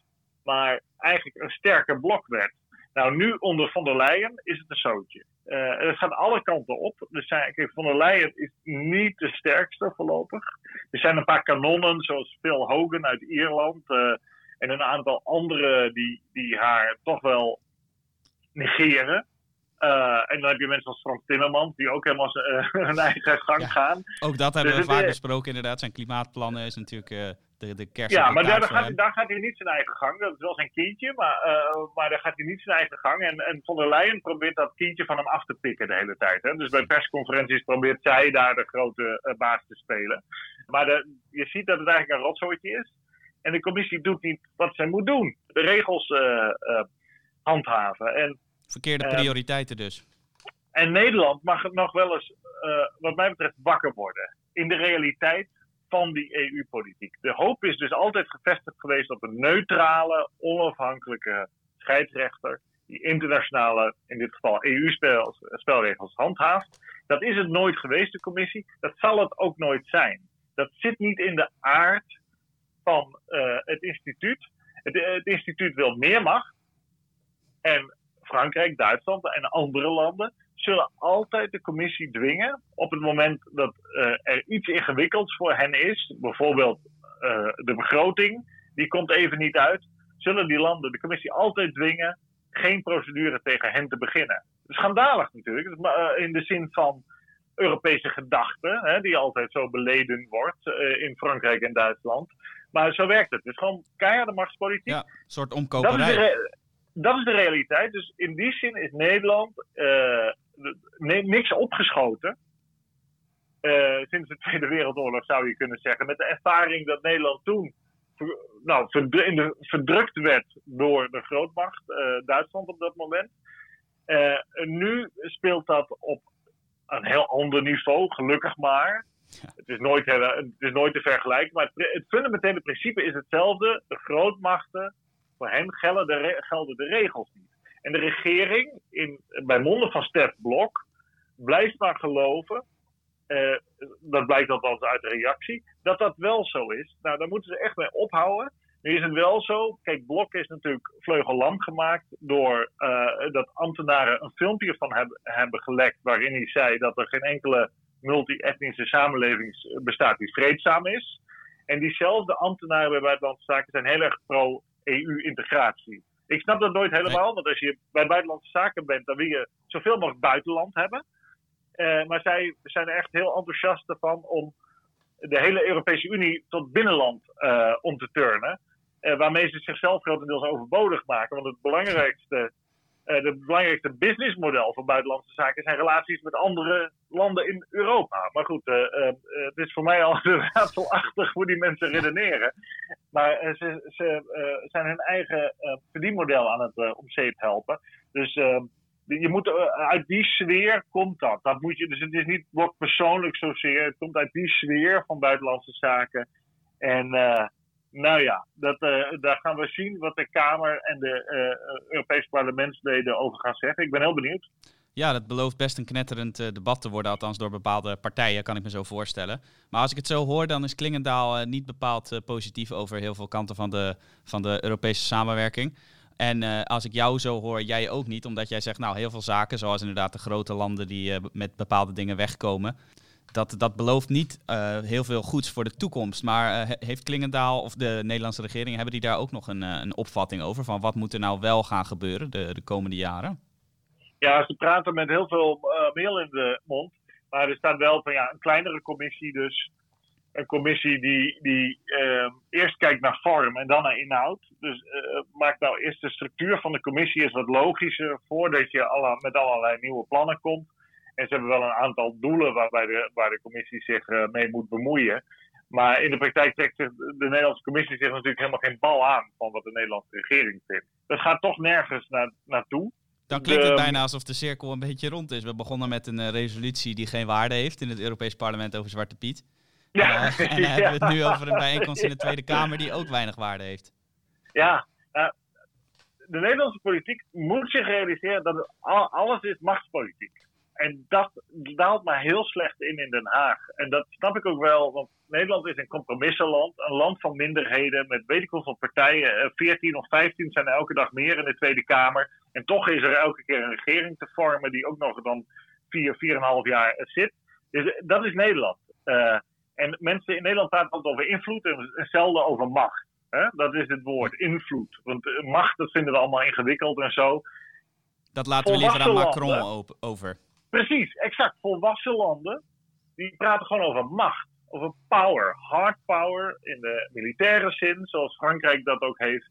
maar eigenlijk een sterker blok werd. Nou, nu onder Van der Leyen is het een zootje. Uh, het gaat alle kanten op. Er zijn, kijk, Van der Leyen is niet de sterkste voorlopig. Er zijn een paar kanonnen, zoals Phil Hogan uit Ierland. Uh, en een aantal anderen die, die haar toch wel negeren. Uh, en dan heb je mensen als Frans Timmermans, die ook helemaal hun eigen gang ja, gaan. Ook dat hebben dus we vaak besproken, inderdaad. Zijn klimaatplannen is natuurlijk de, de kerst. Ja, maar daar, gaat, daar, gaat, hij niet zijn eigen gang. Dat is wel zijn kindje, maar, uh, maar daar gaat hij niet zijn eigen gang. En, en von der Leyen probeert dat kindje van hem af te pikken de hele tijd. Hè? Dus bij persconferenties probeert zij daar de grote uh, baas te spelen. Maar de, je ziet dat het eigenlijk een rotzooitje is. En de commissie doet niet wat zij moet doen. De regels uh, handhaven. En, Verkeerde prioriteiten dus. En Nederland mag nog wel eens, wat mij betreft, wakker worden. In de realiteit van die EU-politiek. De hoop is dus altijd gevestigd geweest op een neutrale, onafhankelijke scheidsrechter. Die internationale, in dit geval EU-spelregels handhaaft. Dat is het nooit geweest, de commissie. Dat zal het ook nooit zijn. Dat zit niet in de aard van uh, het instituut. Het, het instituut wil meer macht. En Frankrijk, Duitsland en andere landen zullen altijd de commissie dwingen op het moment dat uh, er iets ingewikkelds voor hen is, bijvoorbeeld uh, de begroting, die komt even niet uit, zullen die landen de commissie altijd dwingen geen procedure tegen hen te beginnen. Schandalig natuurlijk, uh, in de zin van Europese gedachten, hè, die altijd zo beleden wordt in Frankrijk en Duitsland. Maar zo werkt het. Het is gewoon keiharde machtspolitiek. Ja, een soort omkoperij dat is de realiteit. Dus in die zin is Nederland uh, niks opgeschoten. Uh, sinds de Tweede Wereldoorlog zou je kunnen zeggen. Met de ervaring dat Nederland toen nou, verdrukt werd door de grootmacht, uh, Duitsland op dat moment. nu speelt dat op een heel ander niveau, gelukkig maar. Het, is nooit, het is nooit te vergelijken, maar het, het fundamentele principe is hetzelfde. De grootmachten voor hen gelden de, gelden de regels niet. En de regering, in, bij monden van Stef Blok, blijft maar geloven, uh, dat blijkt althans uit de reactie, dat dat wel zo is. Nou, daar moeten ze echt mee ophouden. Nu is het wel zo, kijk, Blok is natuurlijk vleugellam gemaakt door uh, dat ambtenaren een filmpje van hebben, hebben gelekt waarin hij zei dat er geen enkele multi-etnische samenleving bestaat die vreedzaam is. En diezelfde ambtenaren bij Buitenlandse Zaken zijn heel erg pro EU-integratie. Ik snap dat nooit helemaal, want als je bij buitenlandse zaken bent, dan wil je zoveel mogelijk buitenland hebben. Uh, maar zij zijn er echt heel enthousiast ervan om de hele Europese Unie tot binnenland uh, om te turnen. Uh, waarmee ze zichzelf grotendeels overbodig maken. Want het belangrijkste het belangrijkste businessmodel van buitenlandse zaken zijn relaties met andere landen in Europa. Maar goed, uh, uh, het is voor mij al raadselachtig hoe die mensen redeneren. Maar ze, ze zijn hun eigen verdienmodel aan het om zeep helpen. Dus je moet, uit die sfeer komt dat. dat moet je, dus het is niet wat persoonlijk zozeer. Het komt uit die sfeer van buitenlandse zaken. En nou ja, dat, daar gaan we zien wat de Kamer en de Europese parlementsleden over gaan zeggen. Ik ben heel benieuwd. Ja, dat belooft best een knetterend uh, debat te worden, althans door bepaalde partijen, kan ik me zo voorstellen. Maar als ik het zo hoor, dan is Klingendaal uh, niet bepaald uh, positief over heel veel kanten van de, van de Europese samenwerking. En als ik jou zo hoor, jij ook niet, omdat jij zegt, nou, heel veel zaken, zoals inderdaad de grote landen die met bepaalde dingen wegkomen, dat, dat belooft niet heel veel goeds voor de toekomst. Maar heeft Klingendaal of de Nederlandse regering, hebben die daar ook nog een, een opvatting over van wat moet er nou wel gaan gebeuren de, de komende jaren? Ja, ze praten met heel veel uh, meel in de mond. Maar er staat wel van ja, een kleinere commissie dus. Een commissie die, die uh, eerst kijkt naar vorm en dan naar inhoud. Dus maak nou eerst de structuur van de commissie eens wat logischer voordat je met allerlei nieuwe plannen komt. En ze hebben wel een aantal doelen waarbij de, waar de commissie zich uh, mee moet bemoeien. Maar in de praktijk trekt de Nederlandse commissie zich natuurlijk helemaal geen bal aan van wat de Nederlandse regering vindt. Dat gaat toch nergens na, naartoe. Dan klinkt het bijna alsof de cirkel een beetje rond is. We begonnen met een uh, resolutie die geen waarde heeft in het Europees Parlement over Zwarte Piet. Ja. Uh, en dan hebben we het nu over een bijeenkomst in de Tweede Kamer die ook weinig waarde heeft. Ja, uh, de Nederlandse politiek moet zich realiseren dat alles is machtspolitiek. En dat daalt maar heel slecht in in Den Haag. En dat snap ik ook wel, want Nederland is een compromissenland. Een land van minderheden met weet ik hoeveel partijen. 14 of 15 zijn er elke dag meer in de Tweede Kamer. En toch is er elke keer een regering te vormen die ook nog dan vier, vier en een half jaar zit. Dus dat is Nederland. Uh, en mensen in Nederland praten altijd over invloed en zelden over macht. Hè? Dat is het woord, invloed. Want eh, macht, dat vinden we allemaal ingewikkeld en zo. Dat laten we liever aan Macron over. Precies, exact. Volwassen landen, die praten gewoon over macht. Over power. Hard power in de militaire zin, zoals Frankrijk dat ook heeft.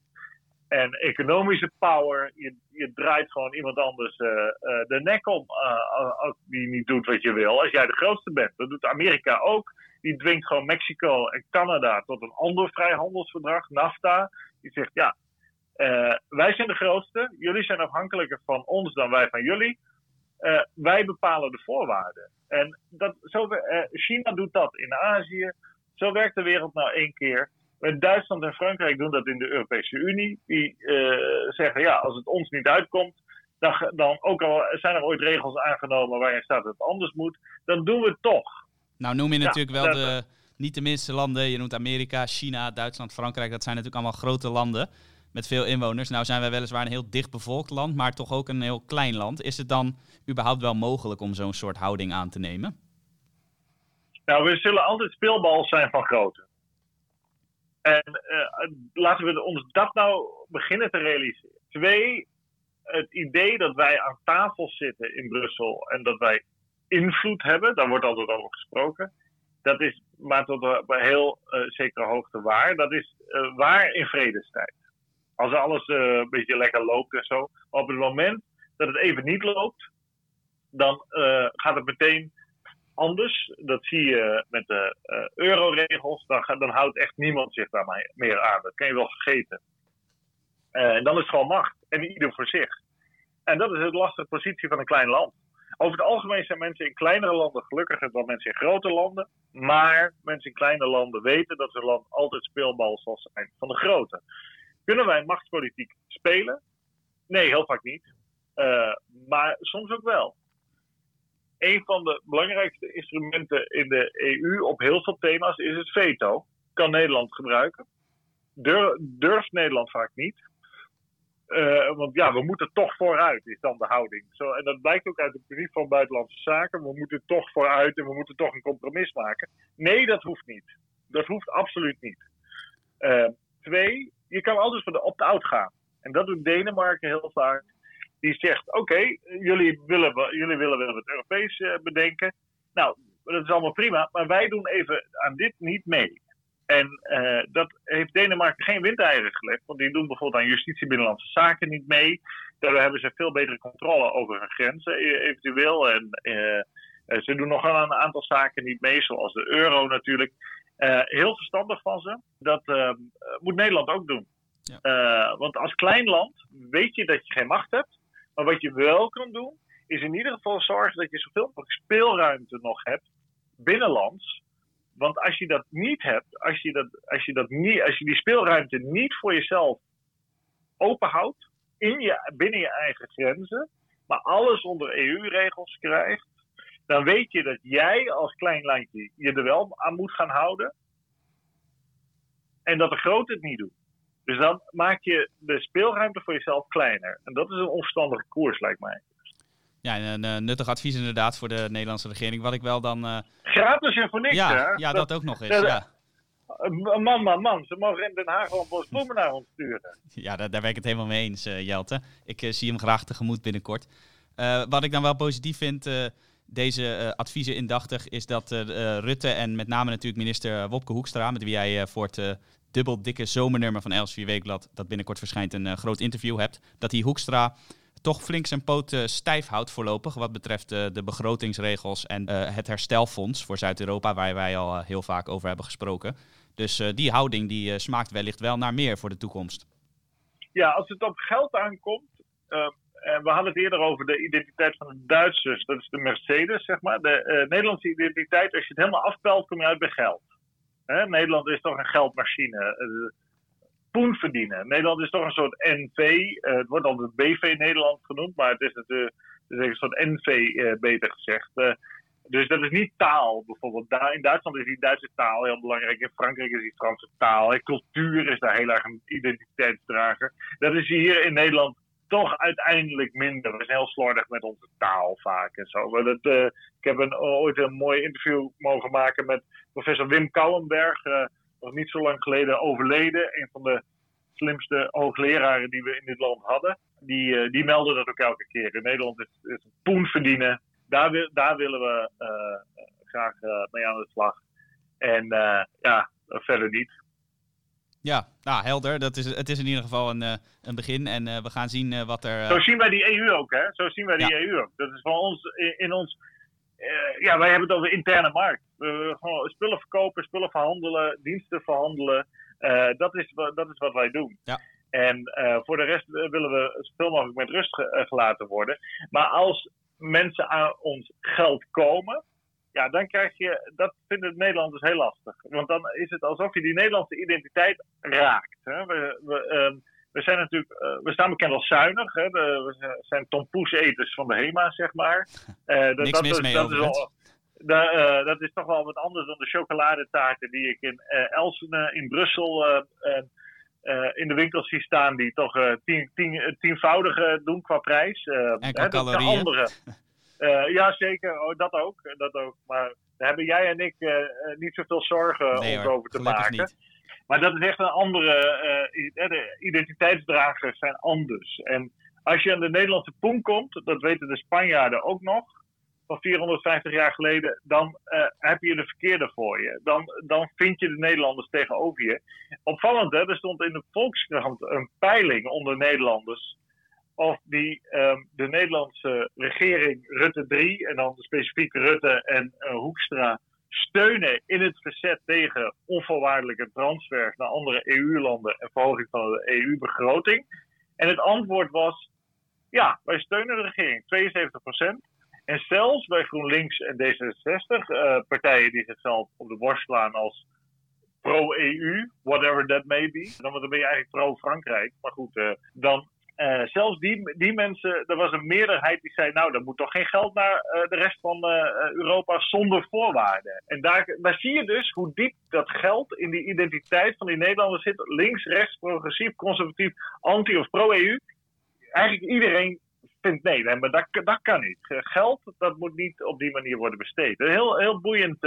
En economische power, je, je draait gewoon iemand anders uh, uh, de nek om uh, die niet doet wat je wil. Als jij de grootste bent. Dat doet Amerika ook. Die dwingt gewoon Mexico en Canada tot een ander vrijhandelsverdrag, NAFTA. Die zegt ja, wij zijn de grootste. Jullie zijn afhankelijker van ons dan wij van jullie. Wij bepalen de voorwaarden. En dat, zo, China doet dat in Azië. Zo werkt de wereld nou één keer. Duitsland en Frankrijk doen dat in de Europese Unie. Die uh, zeggen, ja, als het ons niet uitkomt, dan, dan, ook al zijn er ooit regels aangenomen waarin staat dat het anders moet, dan doen we het toch. Nou noem je natuurlijk wel de, niet de minste landen. Je noemt Amerika, China, Duitsland, Frankrijk. Dat zijn natuurlijk allemaal grote landen met veel inwoners. Nou zijn wij weliswaar een heel dichtbevolkt land, maar toch ook een heel klein land. Is het dan überhaupt wel mogelijk om zo'n soort houding aan te nemen? Nou, we zullen altijd speelbal zijn van grote. En uh, laten we ons dat nou beginnen te realiseren. Twee, het idee dat wij aan tafel zitten in Brussel en dat wij invloed hebben, daar wordt altijd over gesproken. Dat is maar tot een heel uh, zekere hoogte waar. Dat is uh, waar in vredestijd. Als alles een beetje lekker loopt en zo. Maar op het moment dat het even niet loopt, dan gaat het meteen anders. Dat zie je met de uh, euroregels. Dan, dan houdt echt niemand zich daar meer aan. Dat kan je wel vergeten. En dan is het gewoon macht. En ieder voor zich. En dat is de lastige positie van een klein land. Over het algemeen zijn mensen in kleinere landen gelukkiger dan mensen in grote landen. Maar mensen in kleine landen weten dat hun land altijd speelbal zal zijn van de grote. Kunnen wij machtspolitiek spelen? Nee, heel vaak niet. Uh, maar soms ook wel een van de belangrijkste instrumenten in de EU op heel veel thema's is het veto. Kan Nederland gebruiken. durft Nederland vaak niet. Uh, want ja, we moeten toch vooruit, is dan de houding. Zo, en dat blijkt ook uit de brief van Buitenlandse Zaken. We moeten toch vooruit en we moeten toch een compromis maken. Nee, dat hoeft niet. Dat hoeft absoluut niet. Uh, twee, je kan altijd voor de opt-out gaan. En dat doet Denemarken heel vaak die zegt: Oké, jullie, willen, jullie willen wel het Europees uh, bedenken. Nou, dat is allemaal prima, maar wij doen even aan dit niet mee. En uh, dat heeft Denemarken geen windeieren gelegd, want die doen bijvoorbeeld aan justitie binnenlandse zaken niet mee. Daardoor hebben ze veel betere controle over hun grenzen, e-, eventueel. En uh, ze doen nog wel een aantal zaken niet mee, zoals de euro natuurlijk. Heel verstandig van ze. Dat moet Nederland ook doen. Ja. want als klein land weet je dat je geen macht hebt. Maar wat je wel kan doen, is in ieder geval zorgen dat je zoveel mogelijk speelruimte nog hebt binnenlands. Want als je dat niet hebt, als je, dat, als je, dat niet, als je die speelruimte niet voor jezelf openhoudt, in je, binnen je eigen grenzen, maar alles onder EU-regels krijgt, dan weet je dat jij als klein landje je er wel aan moet gaan houden. En dat de grote het niet doen. Dus dan maak je de speelruimte voor jezelf kleiner. En dat is een onverstandige koers, lijkt mij. Ja, een uh, nuttig advies inderdaad voor de Nederlandse regering. Wat ik wel dan... Uh... Gratis en voor niks, ja, hè? Ja, dat, ook nog eens, ja. Man, man, man. Ze mogen in Den Haag gewoon bos bloemen naar ons sturen. Ja, daar, daar ben ik het helemaal mee eens, uh, Jelte. Ik zie hem graag tegemoet binnenkort. wat ik dan wel positief vind deze adviezen indachtig, is dat Rutte en met name natuurlijk minister Wopke Hoekstra, met wie jij voor het dubbel dikke zomernummer van Els Weekblad, dat binnenkort verschijnt, een groot interview hebt, dat die Hoekstra toch flink zijn poten stijf houdt voorlopig wat betreft de, begrotingsregels en het herstelfonds voor Zuid-Europa, waar wij al heel vaak over hebben gesproken. Dus die houding die smaakt wellicht wel naar meer voor de toekomst. Ja, als het op geld aankomt, we hadden het eerder over de identiteit van de Duitsers, dat is de Mercedes, zeg maar. De Nederlandse identiteit, als je het helemaal afpelt, kom je uit bij geld. Nederland is toch een geldmachine poen verdienen. Nederland is toch een soort NV. Het wordt altijd BV Nederland genoemd, maar het is natuurlijk een soort NV, beter gezegd. Dus dat is niet taal bijvoorbeeld. In Duitsland is die Duitse taal heel belangrijk. In Frankrijk is die Franse taal. En cultuur is daar heel erg een identiteitsdrager. Dat is hier in Nederland toch uiteindelijk minder. We zijn heel slordig met onze taal vaak en zo. Dat, uh, ik heb ooit een mooi interview mogen maken met professor Wim Kouwenberg nog niet zo lang geleden overleden. Een van de slimste hoogleraren die we in dit land hadden. Die, uh, die melden dat ook elke keer. In Nederland is, is poen verdienen. Daar, daar willen we graag mee aan de slag. En ja, verder niet. Ja, nou helder. Dat is, het is in ieder geval een, een begin. En we gaan zien wat er. Zo zien wij die EU ook, hè? Zo zien wij die ja. EU ook. Dat is voor ons in, in ons ja, wij hebben het over interne markt. Uh, gewoon spullen verkopen, spullen verhandelen, diensten verhandelen. Dat, is, dat is wat wij doen. Ja. En voor de rest willen we zoveel mogelijk met rust ge gelaten worden. Maar als mensen aan ons geld komen, ja, dan krijg je, dat vinden Nederlanders heel lastig. Want dan is het alsof je die Nederlandse identiteit raakt. Hè? We, we, um, we zijn natuurlijk, uh, we staan bekend als zuinig. Hè? De, we zijn tompoeseters van de HEMA, zeg maar. Uh, Niks dat, mis is, mee dat, is al, da, uh, dat is toch wel wat anders dan de chocoladetaarten die ik in Elsene in Brussel in de winkels zie staan. Die toch tien, tien, tienvoudige doen qua prijs. en qua calorieën. Andere. ja, zeker. Oh, dat ook. Dat ook. Maar daar hebben jij en ik niet zoveel zorgen nee, hoor, over te maken. Niet. Maar dat is echt een andere. Uh, de identiteitsdragers zijn anders. En als je aan de Nederlandse poen komt, dat weten de Spanjaarden ook nog, van 450 jaar geleden, dan uh, heb je de verkeerde voor je. Dan, dan vind je de Nederlanders tegenover je. Opvallend, hè? Er stond in de Volkskrant een peiling onder Nederlanders. Of die um, de Nederlandse regering, Rutte 3, en dan specifiek Rutte en uh, Hoekstra, steunen in het verzet tegen onvoorwaardelijke transfers naar andere EU-landen en verhoging van de EU-begroting. En het antwoord was: ja, wij steunen de regering, 72%. En zelfs bij GroenLinks en D66, uh, partijen die zichzelf op de borst slaan als pro-EU, whatever that may be, dan ben je eigenlijk pro-Frankrijk. Maar goed, uh, dan uh, zelfs die, die mensen, er was een meerderheid die zei: Nou, er moet toch geen geld naar uh, de rest van uh, Europa zonder voorwaarden. En daar, daar zie je dus hoe diep dat geld in die identiteit van die Nederlanders zit: links, rechts, progressief, conservatief, anti- of pro-EU. Eigenlijk iedereen vindt nee, maar dat, dat kan niet. Geld, dat moet niet op die manier worden besteed. Een heel, heel boeiend.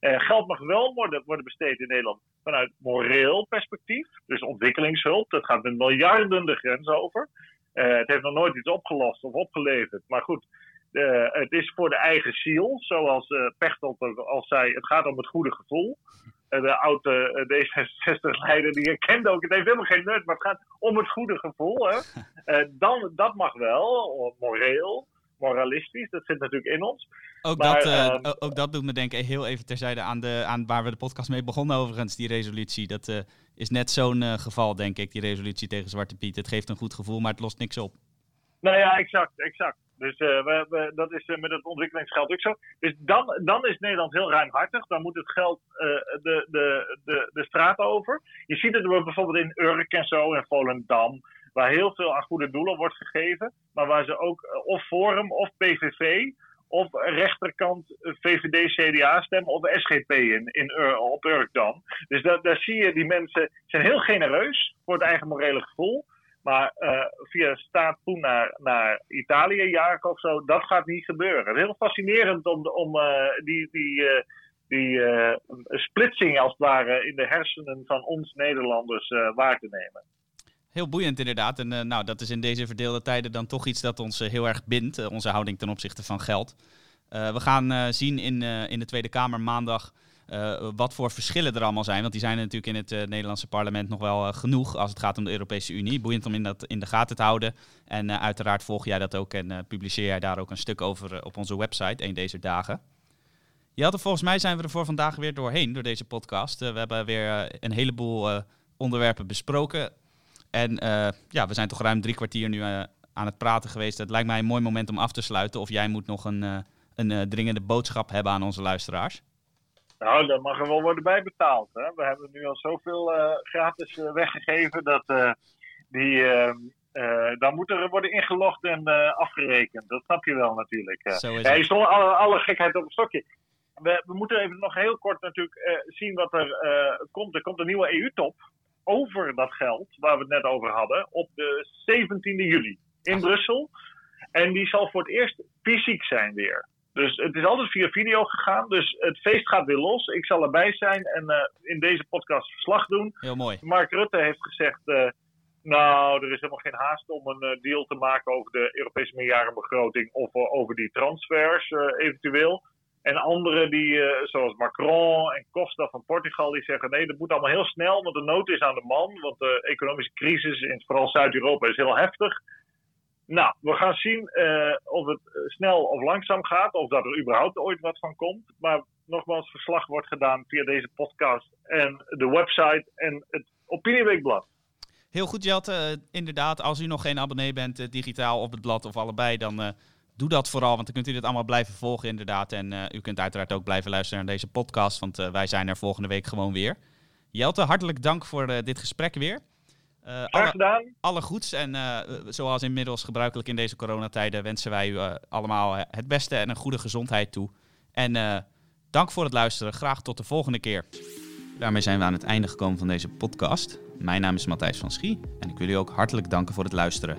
Uh, geld mag wel worden, worden besteed in Nederland vanuit moreel perspectief. Dus ontwikkelingshulp, dat gaat met miljarden de grens over. Uh, het heeft nog nooit iets opgelost of opgeleverd. Maar goed, uh, het is voor de eigen ziel. Zoals Pechtold al zei, het gaat om het goede gevoel. de oude D66-leider die herkende ook, het heeft helemaal geen nut, maar het gaat om het goede gevoel. Hè? dan, dat mag wel, moreel moralistisch. Dat zit natuurlijk in ons. Ook, maar, dat, uh, uh, ook dat doet me denken heel even terzijde aan, de, aan waar we de podcast mee begonnen overigens, die resolutie. Dat uh, is net zo'n geval, denk ik, die resolutie tegen Zwarte Piet. Het geeft een goed gevoel, maar het lost niks op. Nou ja, exact, exact. Dus we, we, dat is met het ontwikkelingsgeld ook zo. Dus dan, dan is Nederland heel ruimhartig. Dan moet het geld de, de, de, de straat over. Je ziet het bijvoorbeeld in Urk en zo, in Volendam. Waar heel veel aan goede doelen wordt gegeven. Maar waar ze ook of Forum of PVV of rechterkant VVD, CDA stemmen of SGP in, in, op Urk dan. Dus dat, daar zie je, die mensen zijn heel genereus voor het eigen morele gevoel. Maar uh, via staatspoen naar, naar Italië jagen of zo, dat gaat niet gebeuren. Heel fascinerend om, om uh, die, die, uh, die splitsing als het ware in de hersenen van ons Nederlanders waar te nemen. Heel boeiend inderdaad. En nou, dat is in deze verdeelde tijden dan toch iets dat ons heel erg bindt, onze houding ten opzichte van geld. we gaan zien in, in de Tweede Kamer maandag wat voor verschillen er allemaal zijn. Want die zijn er natuurlijk in het Nederlandse parlement nog wel genoeg als het gaat om de Europese Unie. Boeiend om in, dat, in de gaten te houden. En uiteraard volg jij dat ook en publiceer jij daar ook een stuk over op onze website, een deze dagen. Jelte, volgens mij zijn we er voor vandaag weer doorheen, door deze podcast. we hebben weer een heleboel onderwerpen besproken. En ja, we zijn toch ruim drie kwartier nu aan het praten geweest. Het lijkt mij een mooi moment om af te sluiten. Of jij moet nog een, een dringende boodschap hebben aan onze luisteraars. Nou, dat mag er wel worden bijbetaald. Hè? We hebben nu al zoveel uh, gratis uh, weggegeven dat uh, die, ehm, dan moet er worden ingelogd en afgerekend. Dat snap je wel natuurlijk. Zo is het. Zonder alle, alle gekheid op een stokje. We, we, moeten even nog heel kort natuurlijk zien wat er komt. Er komt een nieuwe EU-top over dat geld waar we het net over hadden op de 17e juli in Brussel. En die zal voor het eerst fysiek zijn weer. Dus het is altijd via video gegaan. Dus het feest gaat weer los. Ik zal erbij zijn en uh, in deze podcast verslag doen. Heel mooi. Mark Rutte heeft gezegd. Uh, nou, er is helemaal geen haast om een uh, deal te maken over de Europese meerjarenbegroting of over die transfers eventueel. En anderen die, zoals Macron en Costa van Portugal, die zeggen nee, dat moet allemaal heel snel, want de nood is aan de man. Want de economische crisis in vooral Zuid-Europa is heel heftig. Nou, we gaan zien uh, of het eh, snel of langzaam gaat, of dat er überhaupt ooit wat van komt. Maar nogmaals, verslag wordt gedaan via deze podcast en de website en het Opinieweekblad. Heel goed, Jelte. Uh, inderdaad, als u nog geen abonnee bent, digitaal op het blad of allebei, dan doe dat vooral, want dan kunt u dit allemaal blijven volgen inderdaad. En u kunt uiteraard ook blijven luisteren naar deze podcast, want wij zijn er volgende week gewoon weer. Jelte, hartelijk dank voor dit gesprek weer. Graag gedaan. Alle, goeds. En zoals inmiddels gebruikelijk in deze coronatijden wensen wij u allemaal het beste en een goede gezondheid toe. En dank voor het luisteren. Graag tot de volgende keer. Daarmee zijn we aan het einde gekomen van deze podcast. Mijn naam is Matthijs van Schie en ik wil u ook hartelijk danken voor het luisteren.